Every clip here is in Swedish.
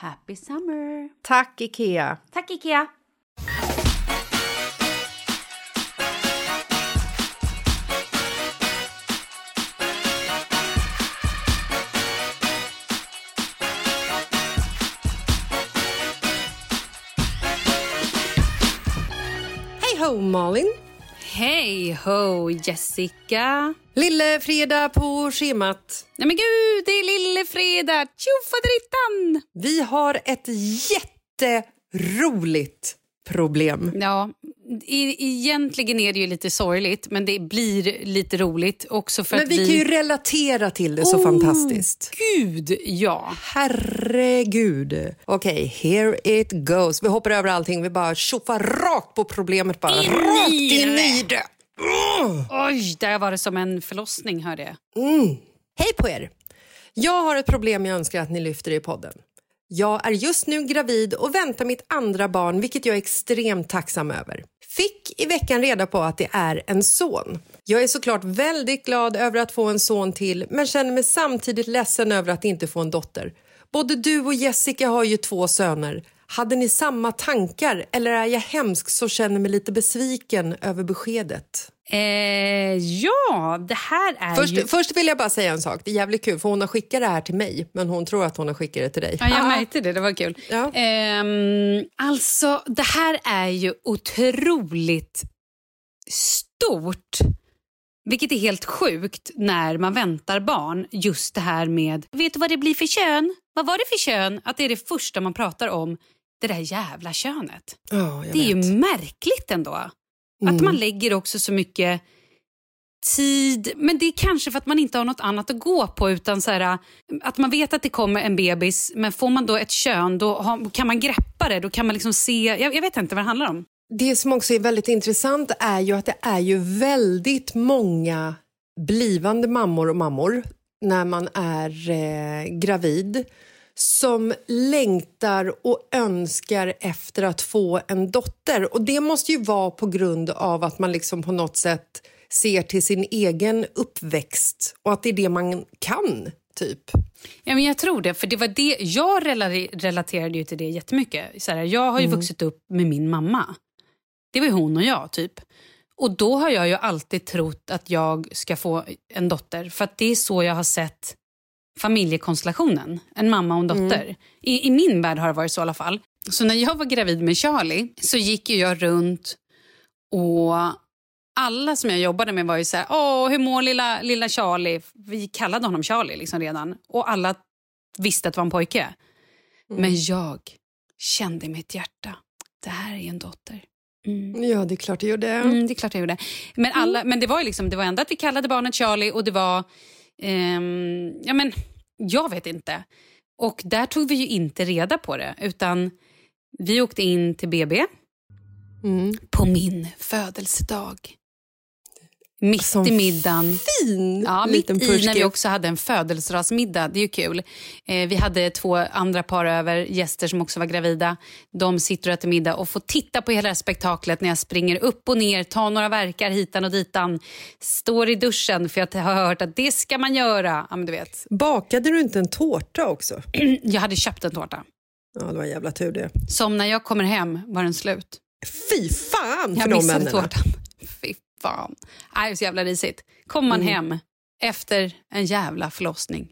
Happy summer! Tack, Ikea! Tack Ikea! Hej ho, Malin! Hej ho Jessica! Lille fredag på schemat. Nej men gud, det är lille fredag! Tjofaderittan! Vi har ett jätteroligt problem. Ja, egentligen är det ju lite sorgligt, men det blir lite roligt också för Men att vi vi... kan ju relatera till det så Oh, fantastiskt. Gud, ja. Herregud. Okej, here it goes. Vi hoppar över allting. Vi bara tjoffar rakt på problemet. Bara In rakt in i det. Oj, där var det som en förlossning, hörde jag. Hej på er! Jag har ett problem jag önskar att ni lyfter i podden. Jag är just nu gravid och väntar mitt andra barn vilket jag är extremt tacksam över. Fick i veckan reda på att det är en son. Jag är såklart väldigt glad över att få en son till men känner mig samtidigt ledsen över att inte få en dotter. Både du och Jessica har ju två söner. Hade ni samma tankar eller är jag hemsk så känner mig lite besviken över beskedet? Eh, ja, det här är Först, ju... först vill jag bara säga en sak. Det är jävligt kul för hon har skickat det här till mig men hon tror att hon har skickat det till dig. Ja, jag Ah. märkte det. Det var kul. Ja. Ehm, alltså, det här är ju otroligt stort. Vilket är helt sjukt när man väntar barn. Just det här med, vet du vad det blir för kön? Vad var det för kön? Att det är det första man pratar om. Det där jävla könet. Jag Det är ju vet. Mm. märkligt ändå. Att man lägger också så mycket tid. Men det är kanske för att man inte har något annat att gå på. utan så här, Att man vet att det kommer en bebis, men får man då ett kön då har, kan man greppa det. Då kan man liksom se, jag, jag vet inte vad det handlar om. Det som också är väldigt intressant är ju att det är ju väldigt många blivande mammor och mammor när man är eh, gravid som längtar och önskar efter att få en dotter. Och Det måste ju vara på grund av att man liksom på något sätt ser till sin egen uppväxt och att det är det man kan, typ. Ja, men jag tror det. för det var det Jag rela- relaterade ju till det jättemycket. Så här, jag har ju vuxit upp med min mamma. Det var hon och jag, typ. Och då har jag ju alltid trott att jag ska få en dotter. För att det är så jag har sett familjekonstellationen. En mamma och en dotter. I, I min värld har det varit så i alla fall. Så när jag var gravid med Charlie så gick ju jag runt och alla som jag jobbade med var ju så här, åh hur mår lilla, lilla Charlie? Vi kallade honom Charlie liksom redan. Och alla visste att det var en pojke. Men jag kände i mitt hjärta, det här är en dotter. Mm. Ja, det är klart det gjorde. Mm, det är klart jag gjorde. Men, alla, men det var ju liksom, det var ändå att vi kallade barnet Charlie och det var... ehm, ja, men, jag vet inte. Och där tog vi ju inte reda på det. Utan vi åkte in till BB Mm. på min födelsedag. Mitt Som i middagen. Fin Ja, mitt i när vi också hade en födelsedagsmiddag. Det är ju kul. Eh, vi hade två andra par över, gäster som också var gravida. De sitter och äter middag och får titta på hela det här spektaklet när jag springer upp och ner, tar några verkar hitan och ditan. Står i duschen för jag har hört att det ska man göra. Ja, du vet. Bakade du inte en tårta också? Jag hade köpt en tårta. Ja, det var en jävla tur det. Som när jag kommer hem var den slut. Fy fan för Jag de missade männen. tårtan. Fy fan. Nej, det är så jävla risigt. Kommer man Mm. hem efter en jävla förlossning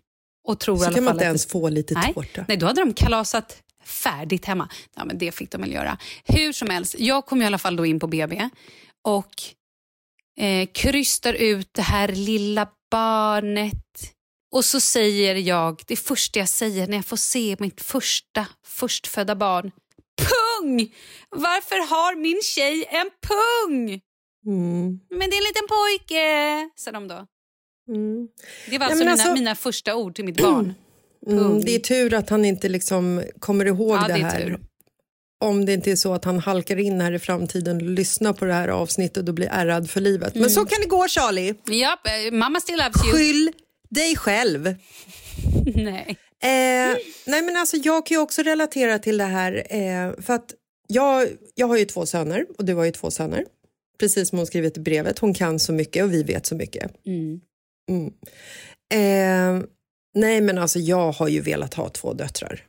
och tror Så kan man inte ens få lite Nej. tårta. Nej, då hade de kalasat färdigt hemma. Ja, men det fick de väl göra. Hur som helst, jag kom i alla fall då in på BB och eh, krystar ut det här lilla barnet. Och så säger jag, det första jag säger när jag får se mitt första förstfödda barn. Pung! Varför har min tjej en pung? Mm. Men det är en liten pojke, sa de då. Mm. Det var Ja, alltså, mina, alltså- mina första ord till mitt barn. Mm. Det är tur att han inte liksom kommer ihåg Ja, det det är här. tur. Om det inte är så att han halkar in här i framtiden och lyssnar på det här avsnittet och blir ärrad för livet. Men så kan det gå Charlie. Japp, eh, mamma still loves you. Skyll dig själv. Nej. Eh, nej men alltså jag kan ju också relatera till det här eh, för att jag, jag har ju två söner och du har ju två söner. Precis som hon skrivit i brevet, hon kan så mycket och vi vet så mycket. Mm. Mm. Eh, nej men alltså jag har ju velat ha två döttrar.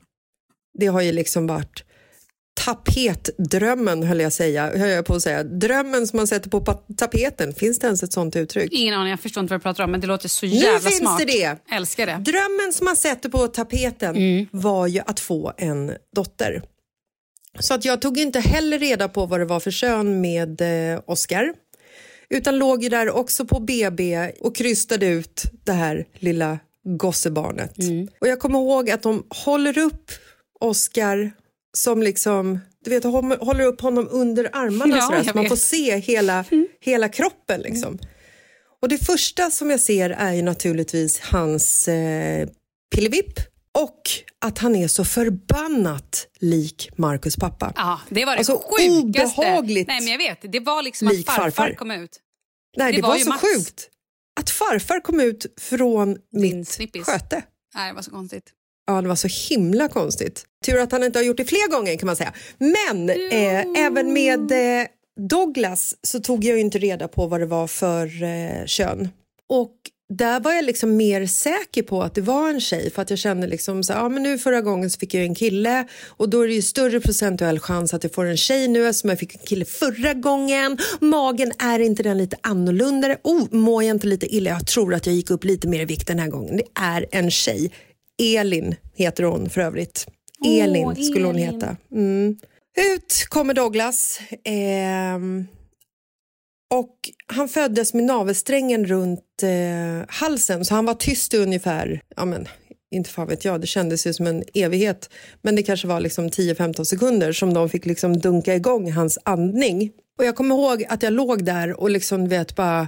Det har ju liksom varit tapetdrömmen höll jag, säga, höll jag på att säga. Drömmen som man sätter på tapeten, finns det ens ett sånt uttryck? Ingen aning, jag förstår inte vad du pratar om men det låter så Nu jävla finns smart. det det! Älskar det. Drömmen som man sätter på tapeten Mm. var ju att få en dotter. Så att jag tog inte heller reda på vad det var för kön med eh, Oscar. Utan låg ju där också på BB och krystade ut det här lilla gossebarnet. Mm. Och jag kommer ihåg att de håller upp Oscar som liksom, du vet, håller upp honom under armarna Ja, sådär, så man vet. får se hela, hela kroppen liksom. Och det första som jag ser är ju naturligtvis hans eh, pillevipp och att han är så förbannat lik Marcus pappa. Ja, det var det Alltså, sjukaste. obehagligt Nej, men jag vet. Det var liksom att lik farfar, farfar. kom ut. Nej, det det, var var, så Mats. sjukt att farfar kom ut från Din mitt snippis. sköte. Nej, det var så konstigt. Ja, det var så himla konstigt. Tur att han inte har gjort det fler gånger kan man säga. Men eh, även med eh, Douglas så tog jag ju inte reda på vad det var för eh, kön. Och där var jag liksom mer säker på att det var en tjej för att jag kände liksom så ja men nu förra gången så fick jag en kille och då är det ju större procentuell chans att jag får en tjej nu eftersom jag fick en kille förra gången. Magen, är inte den lite annorlunda? Oh, mår jag inte lite illa? Jag tror att jag gick upp lite mer i vikt den här gången. Det är en tjej. Elin heter hon för övrigt. Elin skulle hon Elin. heta. Mm. Ut kommer Douglas. Ehm, och han föddes med navelsträngen runt eh, halsen så han var tyst i ungefär, ja men inte fan vet jag, det kändes ju som en evighet. Men det kanske var liksom 10-15 sekunder som de fick liksom dunka igång hans andning. Och jag kommer ihåg att jag låg där och liksom vet bara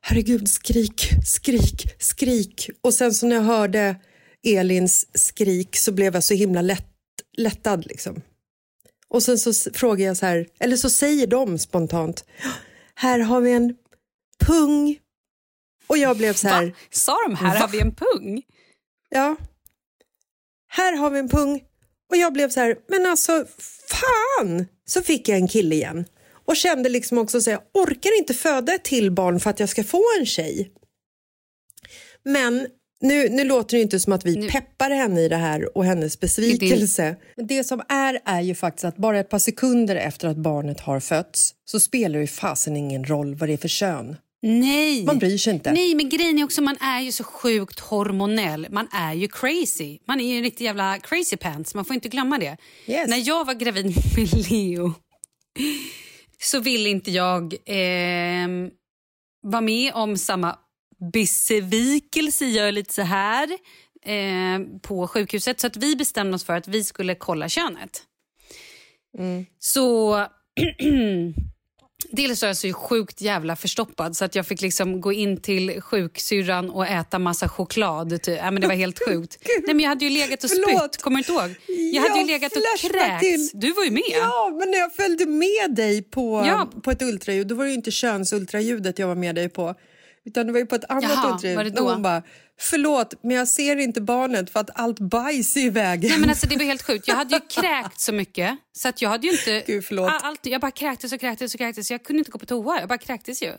herregud skrik, skrik, skrik. Och sen så när jag hörde Elins skrik så blev jag så himla lätt, lättad liksom. Och sen så frågar jag så här, eller så säger de spontant, här har vi en pung. Och jag blev så här, Va? Sa de här har vi en pung? ja, här har vi en pung. Och jag blev så här, men alltså fan! Så fick jag en kille igen. Och kände liksom också så här, jag orkar inte föda ett till barn för att jag ska få en tjej. Men nu, nu låter det inte som att vi Nu- peppar henne i det här och hennes besvikelse. Men det som är är ju faktiskt att bara ett par sekunder efter att barnet har fötts så spelar det fasen ingen roll vad det är för kön. Nej. Man bryr sig inte. Nej, men grejen är också man är ju så sjukt hormonell. Man är ju crazy. Man är ju en riktig jävla crazy pants. Man får inte glömma det. Yes. När jag var gravid med Leo så ville inte jag ehm, vara med om samma besvikelse, gör lite så här, eh, på sjukhuset. Så att vi bestämde oss för att vi skulle kolla könet. Så Dels var jag så sjukt jävla förstoppad så att jag fick liksom gå in till sjuksyrran och äta massa choklad. Typ. Ja, men det var helt sjukt. Nej, men jag hade ju legat och spytt, kommer du ihåg? Jag hade ju legat och kräkts. till- Du var ju med. Ja, men när jag följde med dig på, Ja. på ett ultraljud, då var det ju inte könsultraljudet jag var med dig på. Utan det var ju på ett annat Jaha, ultraljud. var det När då? hon bara, förlåt men jag ser inte barnet för att allt bajs är i vägen. Nej, men alltså, det var helt sjukt. Jag hade ju kräkt så mycket så att jag hade ju inte... Gud, förlåt. All- Allt, jag bara kräktes och kräktes och kräktes. Jag kunde inte gå på toa. Jag bara kräktes ju.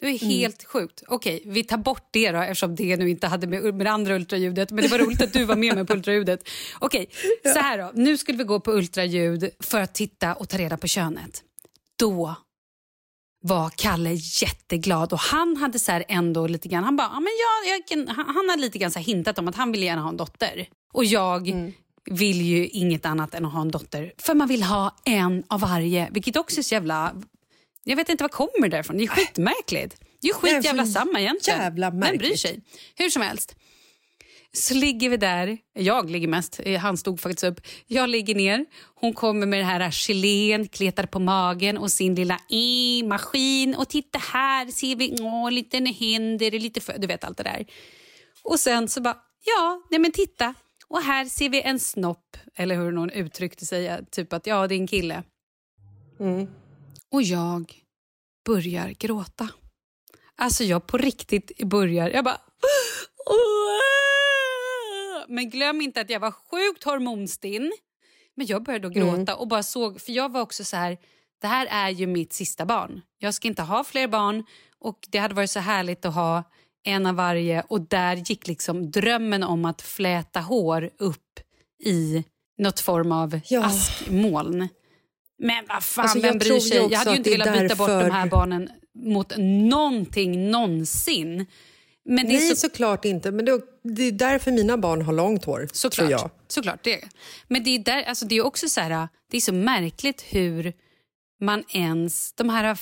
Det var Mm. helt sjukt. Okej, vi tar bort det då eftersom det nu inte hade med, med det andra ultraljudet. Men det var roligt att du var med mig på ultraljudet. Okej, så här då. Nu skulle vi gå på ultraljud för att titta och ta reda på könet. Då var Kalle jätteglad och han hade så här ändå lite grann, han bara, men jag, jag han, han hade lite grann så hintat om att han ville gärna ha en dotter. Och jag vill ju inget annat än att ha en dotter. För man vill ha en av varje, vilket också är så jävla, jag vet inte vad kommer därifrån, det är skitmärkligt. Det är ju Det är skit jävla så samma egentligen. jävla Vem bryr märkligt. sig? Hur som helst. Så ligger vi där. Jag ligger mest. Eh, Han stod faktiskt upp. Jag ligger ner. Hon kommer med det här gelén, kletar på magen och sin lilla e maskin. Och titta här ser vi åh, lite händer, lite för, du vet allt det där. Och sen så bara, ja, nej men titta. Och här ser vi en snopp, eller hur någon uttryckte sig, typ att ja, det är en kille. Och jag börjar gråta. Alltså jag på riktigt börjar, jag bara... Men glöm inte att jag var sjukt hormonstinn. Men jag började då gråta och bara såg, för jag var också så här, det här är ju mitt sista barn. Jag ska inte ha fler barn och det hade varit så härligt att ha en av varje och där gick liksom drömmen om att fläta hår upp i något form av Ja. askmoln. Men vad fan, Alltså, vem bryr sig? Jag hade ju inte velat byta bort de därför- här barnen mot någonting någonsin. Men det är Nej, så, såklart inte. Men det, det är därför mina barn har långt hår, såklart, jag. såklart det. Men det är, där, alltså det är också så här, det är så märkligt hur man ens, de här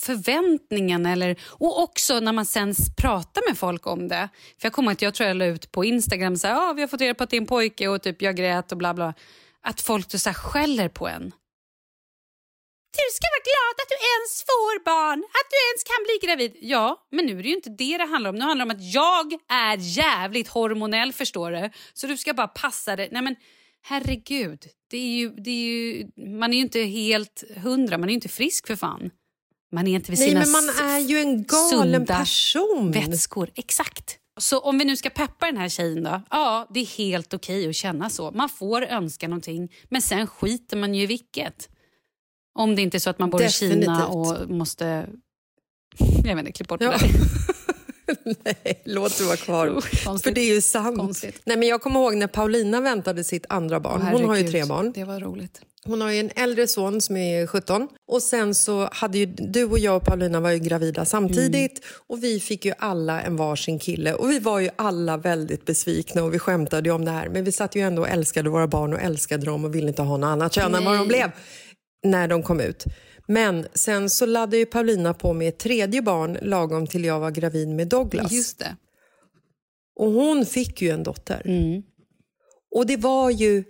förväntningarna eller, och också när man sen pratar med folk om det. För jag kommer att jag tror jag la ut på Instagram så här, ah, vi har fått reda på att det är en pojke och typ jag grät och bla bla. Att folk då så skäller på en. Du ska vara glad att du ens får barn, att du ens kan bli gravid. Ja, men nu är det ju inte det det handlar om. Nu handlar det om att jag är jävligt hormonell, förstår du. Så du ska bara passa dig. Nej men herregud, det är ju, det är ju, man är ju inte helt hundra, man är ju inte frisk för fan. Man är inte vid Nej, sina men man är ju en galen person. vätskor. Exakt. Så om vi nu ska peppa den här tjejen då? Ja, det är helt okej att känna så. Man får önska någonting, men sen skiter man ju i vilket. Om det inte är så att man bor i Kina Definitivt. och måste... Jag vet inte, klipp bort Ja. det där. Nej, låt det vara kvar. konstigt. För det är ju sant. Konstigt. Nej, men jag kommer ihåg när Paulina väntade sitt andra barn. Hon har ju tre barn. Det var roligt. Hon har ju en äldre son som är 17 och sen så hade ju du och jag och Paulina var ju gravida samtidigt och vi fick ju alla en varsin kille och vi var ju alla väldigt besvikna och vi skämtade om det här men vi satt ju ändå och älskade våra barn och älskade dem och ville inte ha något annat kön än vad de blev när de kom ut. Men sen så laddade ju Paulina på med ett tredje barn lagom till jag var gravid med Douglas. Just det. Och hon fick ju en dotter. Mm. Och det var ju,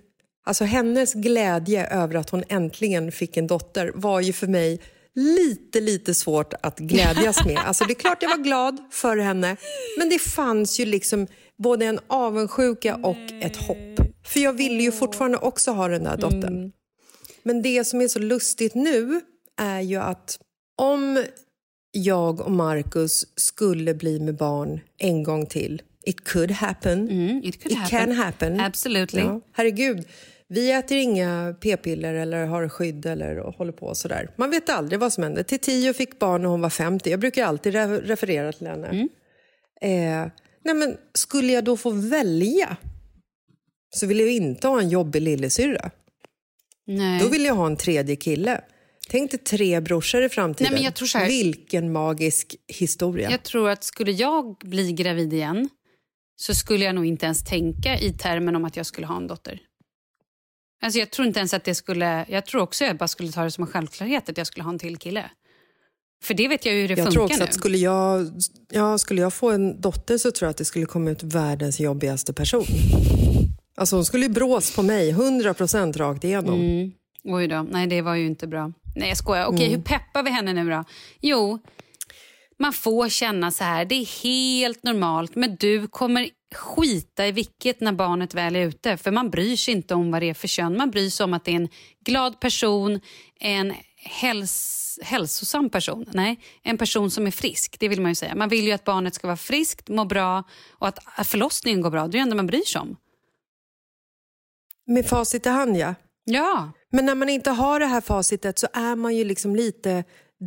alltså hennes glädje över att hon äntligen fick en dotter var ju för mig lite, lite svårt att glädjas med. Alltså det är klart jag var glad för henne, men det fanns ju liksom både en avundsjuka och ett hopp. För jag ville ju fortfarande också ha den där dottern. Mm. Men det som är så lustigt nu är ju att om jag och Marcus skulle bli med barn en gång till, it could happen, Mm, it could it happen. can happen. Absolutely. Ja, herregud, vi äter inga p-piller eller har skydd eller håller på sådär. Man vet aldrig vad som händer. Till tio fick barn när hon var 50. Jag brukar alltid re- referera till henne. Mm. Eh, nej men, skulle jag då få välja så vill jag inte ha en jobbig lillasyrra. Nej. Då vill jag ha en tredje kille. Tänk dig tre brorsor i framtiden. Nej, men jag tror så här- Vilken magisk historia. Jag tror att skulle jag bli gravid igen så skulle jag nog inte ens tänka i termen om att jag skulle ha en dotter. Alltså jag tror inte ens att det skulle... Jag tror också jag bara skulle ta det som en självklarhet att jag skulle ha en till kille. För det vet jag ju hur det Jag funkar tror också nu. att skulle jag, ja, skulle jag få en dotter så tror jag att det skulle komma ut världens jobbigaste person. Alltså hon skulle ju brås på mig, 100% rakt igenom. Mm. Oj då, nej det var ju inte bra. Nej jag skojar. Okej, Mm. hur peppar vi henne nu då? Jo, man får känna så här, det är helt normalt men du kommer skita i vilket när barnet väl är ute. För man bryr sig inte om vad det är för kön. Man bryr sig om att det är en glad person, en häls hälsosam person. Nej, en person som är frisk. Det vill man ju säga. Man vill ju att barnet ska vara friskt, må bra och att förlossningen går bra. Det är det enda man bryr sig om. Med facit i hand ja. Ja, Men när man inte har det här facitet så är man ju liksom lite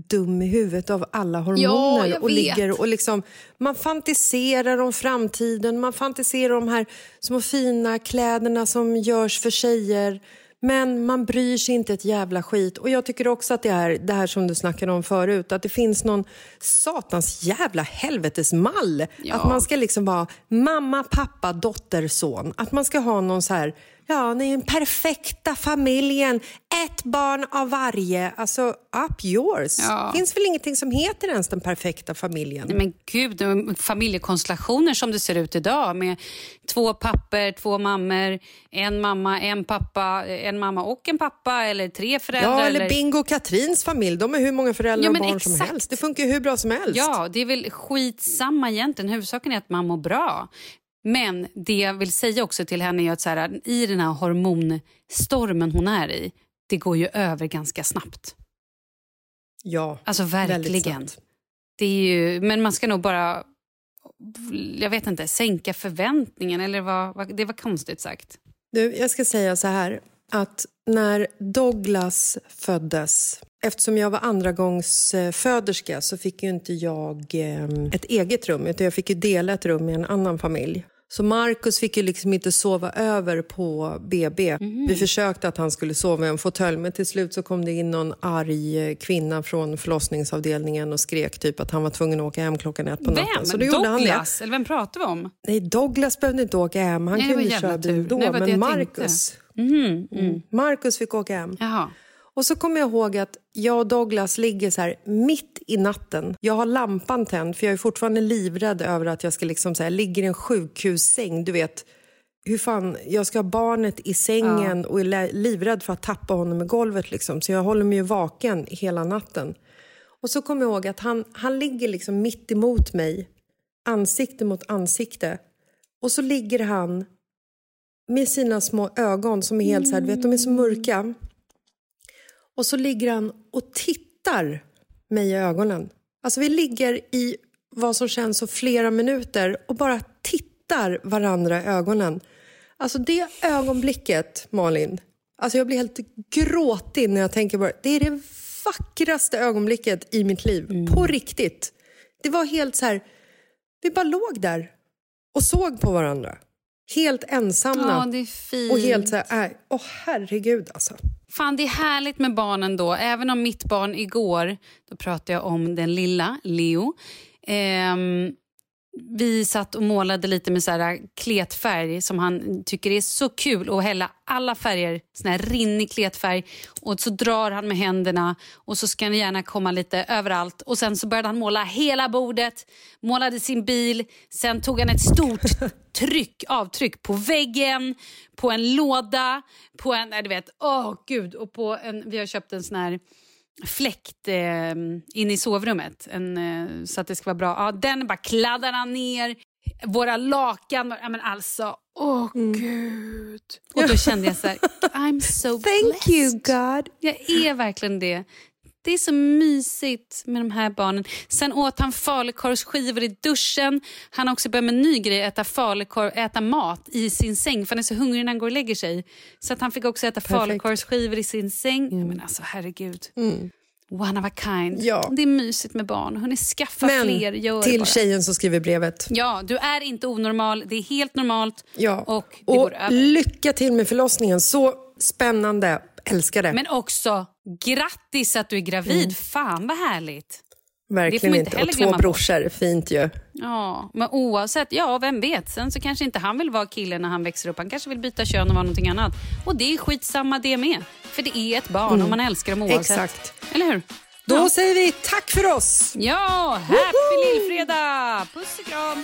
dum i huvudet av alla hormoner. jag och ligger och liksom, Man fantiserar om framtiden, man fantiserar om de här små fina kläderna som görs för tjejer. Men man bryr sig inte ett jävla skit. Och jag tycker också att det är det här som du snackade om förut, att det finns någon satans jävla helvetesmall. Ja. Att man ska liksom vara mamma, pappa, dotter, son. Att man ska ha någon så här, ja, ni är den perfekta familjen, ett barn av varje. Alltså, up yours. Ja. finns väl ingenting som heter ens den perfekta familjen? Nej, men gud, familjekonstellationer som det ser ut idag med två papper, två mammor, en mamma, en pappa, en mamma och en pappa eller tre föräldrar. Ja, eller Bingo och Katrins familj. De är hur många föräldrar Ja, och barn som exakt. helst. Det funkar ju hur bra som helst. Ja, det är väl skitsamma egentligen. Huvudsaken är att man mår bra. Men det jag vill säga också till henne är att så här, i den här hormonstormen hon är i, det går ju över ganska snabbt. ja Alltså verkligen. Det är ju, men man ska nog bara, jag vet inte, sänka förväntningen. Eller vad, det var konstigt sagt. Du, jag ska säga så här att när Douglas föddes Eftersom jag var andra gångs eh, föderska så fick ju inte jag eh, ett eget rum utan jag fick ju dela ett rum med en annan familj. Så Marcus fick ju liksom inte sova över på BB. Vi försökte att han skulle sova i en fåtölj men till slut så kom det in någon arg kvinna från förlossningsavdelningen och skrek typ att han var tvungen att åka hem klockan ett på natten. Vem? Så då gjorde. Douglas? Eller vem pratar vi om? Nej, Douglas behövde inte åka hem. Han Nej, kunde köra bil då. Nej, men. Marcus, Mhm, mm. Marcus fick åka hem. Jaha. Och så kommer jag ihåg att jag och Douglas ligger så här mitt i natten. Jag har lampan tänd för jag är fortfarande livrädd över att jag ska liksom så här, ligga i en sjukhussäng. Du vet, hur fan, jag ska ha barnet i sängen och är li- livrädd för att tappa honom i golvet. Liksom. Så jag håller mig ju vaken hela natten. Och så kommer jag ihåg att han, han ligger liksom mitt emot mig, ansikte mot ansikte. Och så ligger han med sina små ögon som är helt så här, du vet, de är så mörka. Och så ligger han och tittar mig i ögonen. Alltså vi ligger i vad som känns som flera minuter och bara tittar varandra i ögonen. Alltså det ögonblicket, Malin, alltså jag blir helt gråtig när jag tänker på det. Det är det vackraste ögonblicket i mitt liv, på riktigt. Det var helt så här Vi bara låg där och såg på varandra. Helt ensamma. Ja, och helt så här, äh, åh herregud alltså. Fan, det är härligt med barnen då. Även om mitt barn igår, då pratade jag om den lilla, Leo. Ehm, vi satt och målade lite med så här kletfärg som han tycker är så kul att hälla alla färger, sån här rinnig kletfärg. Och så drar han med händerna och så ska den gärna komma lite överallt. Och sen så började han måla hela bordet, målade sin bil, sen tog han ett stort tryck, avtryck på väggen, på en låda, på en, du vet, åh oh, gud, och på en, vi har köpt en sån här fläkt eh, in i sovrummet en, eh, så att det ska vara bra. Ja, den bara kladdar han ner. Våra lakan. Ja, men alltså, åh oh, mm. gud. Och då kände jag så här, I'm so Thank blessed. you God. Jag är verkligen det. Det är så mysigt med de här barnen. Sen åt han falukorvsskivor i duschen. Han har också börjat med en ny grej, äta, falukorv, äta mat i sin säng. För han är så hungrig när han går och lägger sig. Så att han fick också äta falukorvsskivor i sin säng. Mm. Men alltså herregud. Mm. One of a kind. Ja. Det är mysigt med barn. Hörrni, skaffa Men fler. Gör till bara. tjejen som skriver brevet. Ja, du är inte onormal. Det är helt normalt. Ja. Och och lycka till med förlossningen. Så spännande. Älskar det. Men också grattis att du är gravid. Mm. Fan vad härligt. Verkligen inte. inte. Och två brorsor, fint ju. Ja, men oavsett, ja vem vet. Sen så kanske inte han vill vara kille när han växer upp. Han kanske vill byta kön och vara någonting annat. Och det är skitsamma det med. För det är ett barn mm. och man älskar dem oavsett. Exakt. Eller hur? Då ja. säger vi tack för oss! Ja, happy lillfredag! Puss och kram!